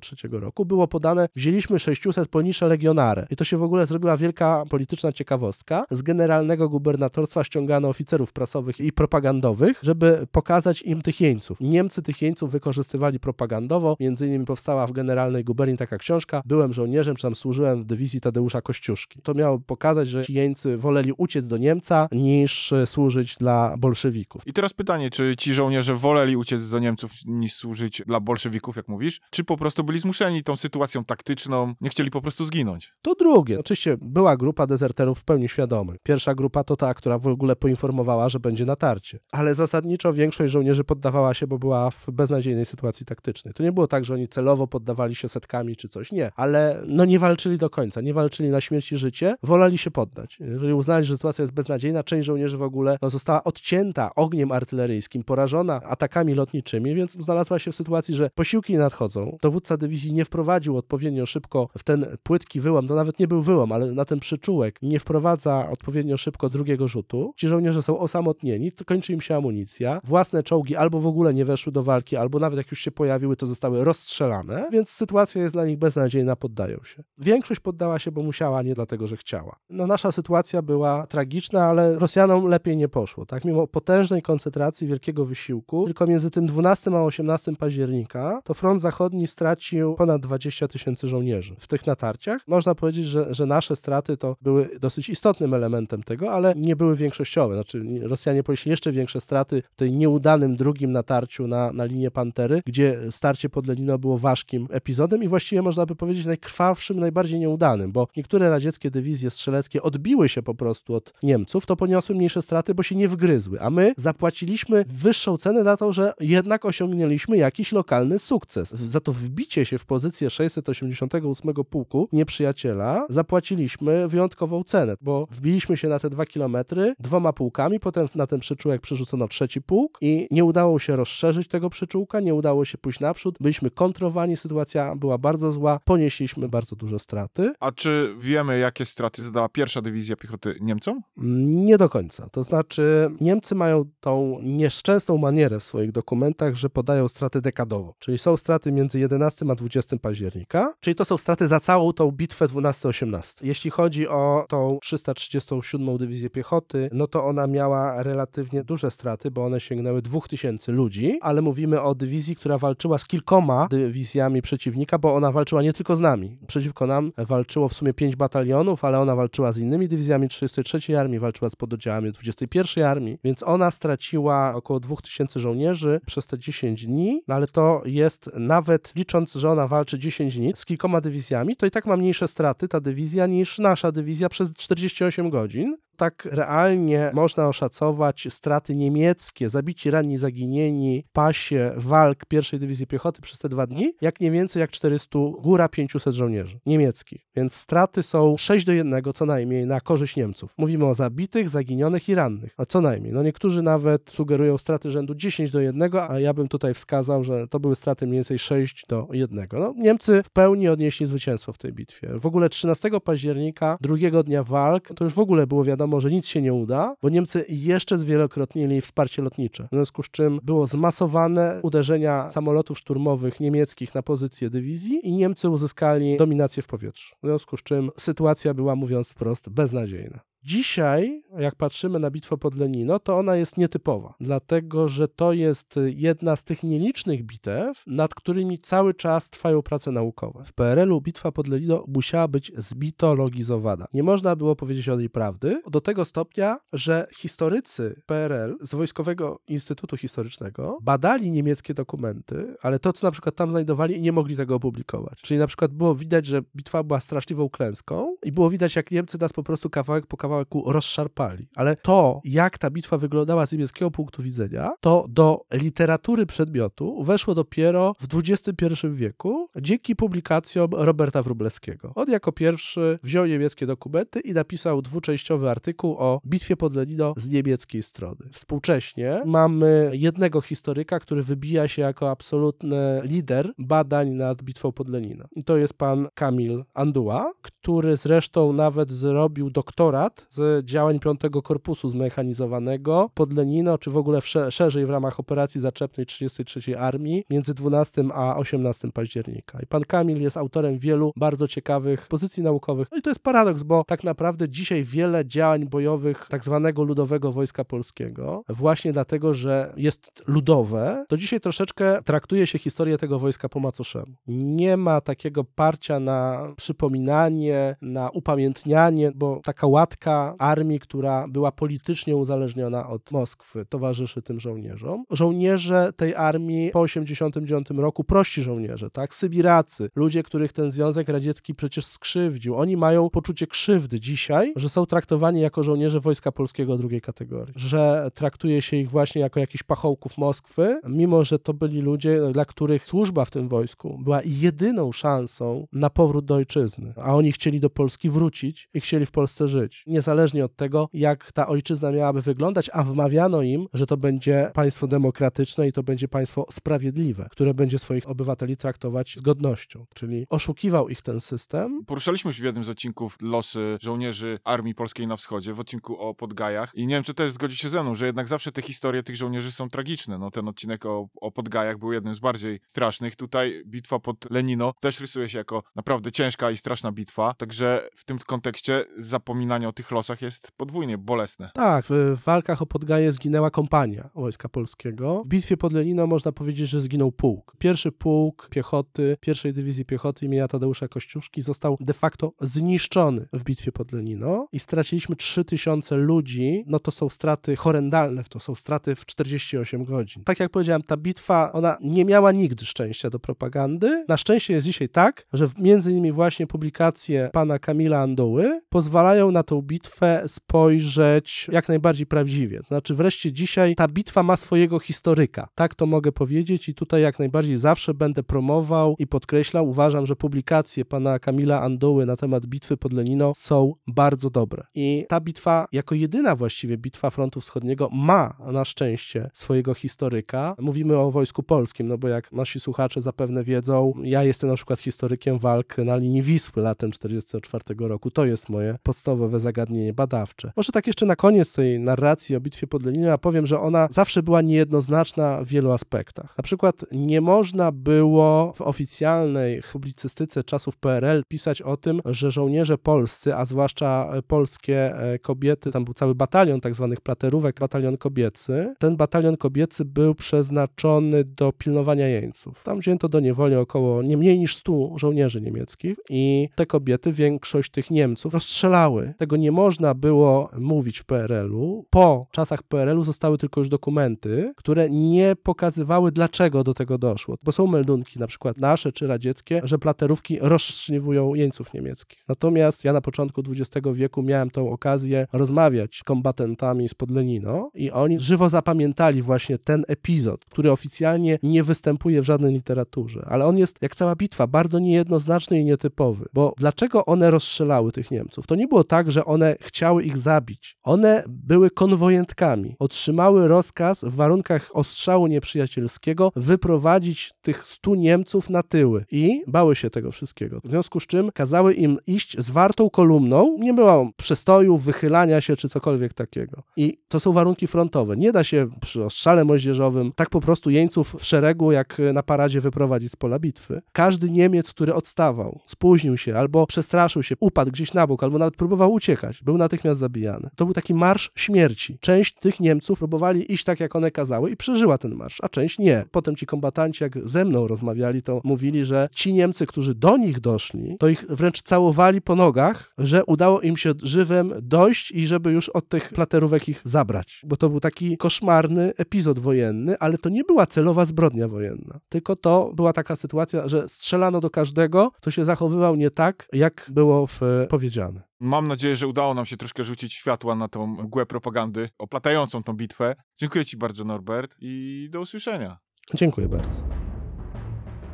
1943 roku było podane, wzięliśmy 600 ponisze legionare i to się w ogóle zrobiła wielka polityczna ciekawostka. Z generalnego gubernatorstwa ściągano oficerów prasowych i propagandowych, żeby pokazać im tych jeńców. Niemcy tych jeńców wykorzystywali propagandowo, między innymi powstała w generalnej guberni taka książka, byłem żołnierzem, czy tam służyłem w dywizji Tadeusza Kościuszki. To miało pokazać, że ci jeńcy woleli uciec do Niemca niż służyć dla bolszewików. I teraz pytanie, czy ci żołnierze woleli uciec do Niemców niż służyć dla bolszewików, jak mówisz, czy po prostu byli zmuszeni tą sytuacją taktyczną, nie chcieli po prostu zginąć? To drugie. Oczywiście była grupa dezerterów w pełni świadomych. Pierwsza grupa to ta, która w ogóle poinformowała, że będzie natarcie. Ale zasadniczo większość żołnierzy poddawała się, bo była w beznadziejnej sytuacji taktycznej. To nie było tak, że oni celowo poddawali się setkami czy coś. Nie. Ale no nie walczyli do końca. Nie walczyli na śmierć i życie. Woleli się poddać. Jeżeli uznali, że sytuacja jest beznadziejna, część żołnierzy w ogóle no, została odcięta ogniem artyleryjskim, porażona atakami lotniczymi, więc znalazła się w sytuacji, że posiłki nadchodzą. Dowódca dywizji nie wprowadził odpowiednio szybko w ten płytki wyłom, to nawet nie był wyłom, ale na ten przyczółek nie wprowadza odpowiednio szybko drugiego rzutu. Ci żołnierze są osamotnieni, kończy im się amunicja. Własne czołgi albo w ogóle nie weszły do walki, albo nawet jak już się pojawiły, to zostały rozstrzelane, więc sytuacja jest dla nich beznadziejna, poddają się. Większość poddała się, bo musiała, nie dlatego, że chciała. No nasza sytuacja była tragiczna, ale Rosjanom lepiej nie poszło, tak? Mimo potężnej koncentracji, wielkiego wysiłku, tylko między tym 12 a 18 października to front zachodni stracił ponad 20 tysięcy żołnierzy w tych natarciach. Można powiedzieć, że, że nasze straty to były dosyć istotnym elementem tego, ale nie były większościowe. Znaczy Rosjanie ponieśli jeszcze większe straty w tej nieudanym drugim natarciu na, na linię Pantery, gdzie starcie pod Lenino było ważkim epizodem i właściwie można by powiedzieć najkrwawszym, najbardziej nieudanym, bo niektóre radzieckie dywizje strzeleckie odbiły się po prostu od Niemców, to poniosły mniejsze straty, bo się nie wgryzły, a my zapłaciliśmy wyższą cenę za to, że jednak osiągnęliśmy jakiś lokalny sukces. Za to wbicie się w pozycję 688 pułku nieprzyjaciela zapłaciliśmy wyjątkową cenę, bo wbiliśmy się na te dwa kilometry dwoma pułkami, potem na ten przyczółek przerzucono trzeci pułk i nie udało się rozszerzyć tego przyczółka, nie udało się pójść naprzód, byliśmy kontrowani, sytuacja była bardzo zła, ponieśliśmy bardzo duże straty. A czy wiemy, jakie straty zadała pierwsza dywizja piechoty Niemcom? Nie do końca. To znaczy, Niemcy mają tą nieszczęsną manierę w swoich dokumentach, że podają straty dekadowo. Czyli są straty między 11 a 20 października, czyli to są straty za całą tą bitwę 12-18. Jeśli chodzi o tą 337 Dywizję Piechoty, no to ona miała relatywnie duże straty, bo one sięgnęły 2000 ludzi, ale mówimy o dywizji, która walczyła z kilkoma dywizjami przeciwnika, bo ona walczyła nie tylko z nami. Przeciwko nam walczyło w sumie 5 batalionów, ale ona walczyła z innymi dywizjami 33 Armii, walczyła z pododdziałami 21 Armii, więc ona straciła około 2000 żołnierzy przez te 10 dni, no ale to jest nawet licząc, że ona walczy 10 dni z kilkoma dywizjami, to i tak ma mniejsze straty ta dywizja niż nasza dywizja przez 48 godzin. Tak realnie można oszacować straty niemieckie, zabici, ranni, zaginieni w pasie walk pierwszej dywizji piechoty przez te dwa dni, jak nie więcej jak 400, góra 500 żołnierzy niemieckich. Więc straty są 6 do 1 co najmniej na korzyść Niemców. Mówimy o zabitych, zaginionych i rannych. A co najmniej. No niektórzy nawet sugerują straty rzędu 10 do 1, a ja bym tutaj wskazał, że to były straty mniej więcej 6 do 1. No, Niemcy w pełni odnieśli zwycięstwo w tej bitwie. W ogóle 13 października, drugiego dnia walk, to już w ogóle było wiadomo, że nic się nie uda, bo Niemcy jeszcze zwielokrotnili wsparcie lotnicze. W związku z czym było zmasowane uderzenia samolotów szturmowych niemieckich na pozycję dywizji i Niemcy uzyskali dominację w powietrzu. W związku z czym sytuacja była, mówiąc wprost, beznadziejna. Dzisiaj, jak patrzymy na bitwę pod Lenino, to ona jest nietypowa, dlatego że to jest jedna z tych nielicznych bitew, nad którymi cały czas trwają prace naukowe. W PRL-u bitwa pod Lenino musiała być zbitologizowana. Nie można było powiedzieć o niej prawdy, do tego stopnia, że historycy PRL z Wojskowego Instytutu Historycznego badali niemieckie dokumenty, ale to, co na przykład tam znajdowali, nie mogli tego opublikować. Czyli na przykład było widać, że bitwa była straszliwą klęską i było widać, jak Niemcy nas po prostu kawałek po kawałek rozszarpali. Ale to, jak ta bitwa wyglądała z niemieckiego punktu widzenia, to do literatury przedmiotu weszło dopiero w XXI wieku dzięki publikacjom Roberta Wróblewskiego. On jako pierwszy wziął niemieckie dokumenty i napisał dwuczęściowy artykuł o bitwie pod Lenino z niemieckiej strony. Współcześnie mamy jednego historyka, który wybija się jako absolutny lider badań nad bitwą pod Lenino. I to jest pan Kamil Anduła, który zresztą nawet zrobił doktorat z działań 5 Korpusu Zmechanizowanego pod Lenino, czy w ogóle szerzej w ramach operacji zaczepnej 33 Armii między 12 a 18 października. I pan Kamil jest autorem wielu bardzo ciekawych pozycji naukowych. No i to jest paradoks, bo tak naprawdę dzisiaj wiele działań bojowych tak zwanego ludowego Wojska Polskiego, właśnie dlatego, że jest ludowe, to dzisiaj troszeczkę traktuje się historię tego wojska po macoszemu. Nie ma takiego parcia na przypominanie, na upamiętnianie, bo taka łatka armii, która była politycznie uzależniona od Moskwy, towarzyszy tym żołnierzom. Żołnierze tej armii po 1989 roku, prości żołnierze, tak, Sybiracy, ludzie, których ten Związek Radziecki przecież skrzywdził, oni mają poczucie krzywdy dzisiaj, że są traktowani jako żołnierze Wojska Polskiego drugiej kategorii, że traktuje się ich właśnie jako jakichś pachołków Moskwy, mimo że to byli ludzie, dla których służba w tym wojsku była jedyną szansą na powrót do ojczyzny, a oni chcieli do Polski wrócić i chcieli w Polsce żyć. Nie niezależnie od tego, jak ta ojczyzna miałaby wyglądać, a wmawiano im, że to będzie państwo demokratyczne i to będzie państwo sprawiedliwe, które będzie swoich obywateli traktować z godnością. Czyli oszukiwał ich ten system. Poruszaliśmy już w jednym z odcinków losy żołnierzy Armii Polskiej na Wschodzie, w odcinku o Podgajach. I nie wiem, czy też zgodzi się ze mną, że jednak zawsze te historie tych żołnierzy są tragiczne. No, ten odcinek o, o Podgajach był jednym z bardziej strasznych. Tutaj bitwa pod Lenino też rysuje się jako naprawdę ciężka i straszna bitwa. Także w tym kontekście zapominanie o tych losach jest podwójnie bolesne. Tak, w walkach o Podgaje zginęła kompania Wojska Polskiego. W bitwie pod Lenino można powiedzieć, że zginął pułk. Pierwszy pułk piechoty, pierwszej dywizji piechoty imienia Tadeusza Kościuszki został de facto zniszczony w bitwie pod Lenino i straciliśmy 3000 ludzi. No to są straty horrendalne, to są straty w 48 godzin. Tak jak powiedziałem, ta bitwa, ona nie miała nigdy szczęścia do propagandy. Na szczęście jest dzisiaj tak, że między innymi właśnie publikacje pana Kamila Andoły pozwalają na tą bitwę bitwę spojrzeć jak najbardziej prawdziwie. Znaczy, wreszcie dzisiaj ta bitwa ma swojego historyka. Tak to mogę powiedzieć, i tutaj jak najbardziej zawsze będę promował i podkreślał. Uważam, że publikacje pana Kamila Andoły na temat bitwy pod Lenino są bardzo dobre. I ta bitwa, jako jedyna właściwie bitwa frontu wschodniego, ma na szczęście swojego historyka. Mówimy o wojsku polskim, no bo jak nasi słuchacze zapewne wiedzą, ja jestem na przykład historykiem walk na linii Wisły latem 1944 roku. To jest moje podstawowe zagadnienie badawcze. Może tak jeszcze na koniec tej narracji o bitwie pod Leninem, ja powiem, że ona zawsze była niejednoznaczna w wielu aspektach. Na przykład nie można było w oficjalnej publicystyce czasów PRL pisać o tym, że żołnierze polscy, a zwłaszcza polskie e, kobiety, tam był cały batalion tak zwanych platerówek, batalion kobiecy. Ten batalion kobiecy był przeznaczony do pilnowania jeńców. Tam wzięto do niewoli około nie mniej niż 100 żołnierzy niemieckich i te kobiety, większość tych Niemców rozstrzelały. Tego nie można było mówić w PRL-u. Po czasach PRL-u zostały tylko już dokumenty, które nie pokazywały, dlaczego do tego doszło. Bo są meldunki, na przykład nasze czy radzieckie, że platerówki rozszczliwują jeńców niemieckich. Natomiast ja na początku XX wieku miałem tą okazję rozmawiać z kombatantami z Podlenino i oni żywo zapamiętali właśnie ten epizod, który oficjalnie nie występuje w żadnej literaturze, ale on jest, jak cała bitwa, bardzo niejednoznaczny i nietypowy. Bo dlaczego one rozstrzelały tych Niemców? To nie było tak, że one chciały ich zabić. One były konwojentkami. Otrzymały rozkaz w warunkach ostrzału nieprzyjacielskiego wyprowadzić tych stu Niemców na tyły i bały się tego wszystkiego. W związku z czym kazały im iść zwartą kolumną. Nie było przestoju, wychylania się czy cokolwiek takiego. I to są warunki frontowe. Nie da się przy ostrzale moździerzowym tak po prostu jeńców w szeregu jak na paradzie wyprowadzić z pola bitwy. Każdy Niemiec, który odstawał, spóźnił się albo przestraszył się, upadł gdzieś na bok, albo nawet próbował uciekać, był natychmiast zabijany. To był taki marsz śmierci. Część tych Niemców próbowali iść tak, jak one kazały i przeżyła ten marsz, a część nie. Potem ci kombatanci, jak ze mną rozmawiali, to mówili, że ci Niemcy, którzy do nich doszli, to ich wręcz całowali po nogach, że udało im się żywem dojść i żeby już od tych platerówek ich zabrać. Bo to był taki koszmarny epizod wojenny, ale to nie była celowa zbrodnia wojenna. Tylko to była taka sytuacja, że strzelano do każdego, kto się zachowywał nie tak, jak było w, powiedziane. Mam nadzieję, że udało nam się troszkę rzucić światła na tą mgłę propagandy oplatającą tą bitwę. Dziękuję Ci bardzo, Norbert, i do usłyszenia. Dziękuję bardzo.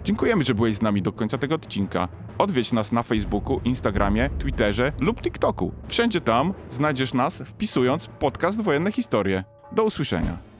Dziękujemy, że byłeś z nami do końca tego odcinka. Odwiedź nas na Facebooku, Instagramie, Twitterze lub TikToku. Wszędzie tam znajdziesz nas wpisując podcast Wojenne Historie. Do usłyszenia.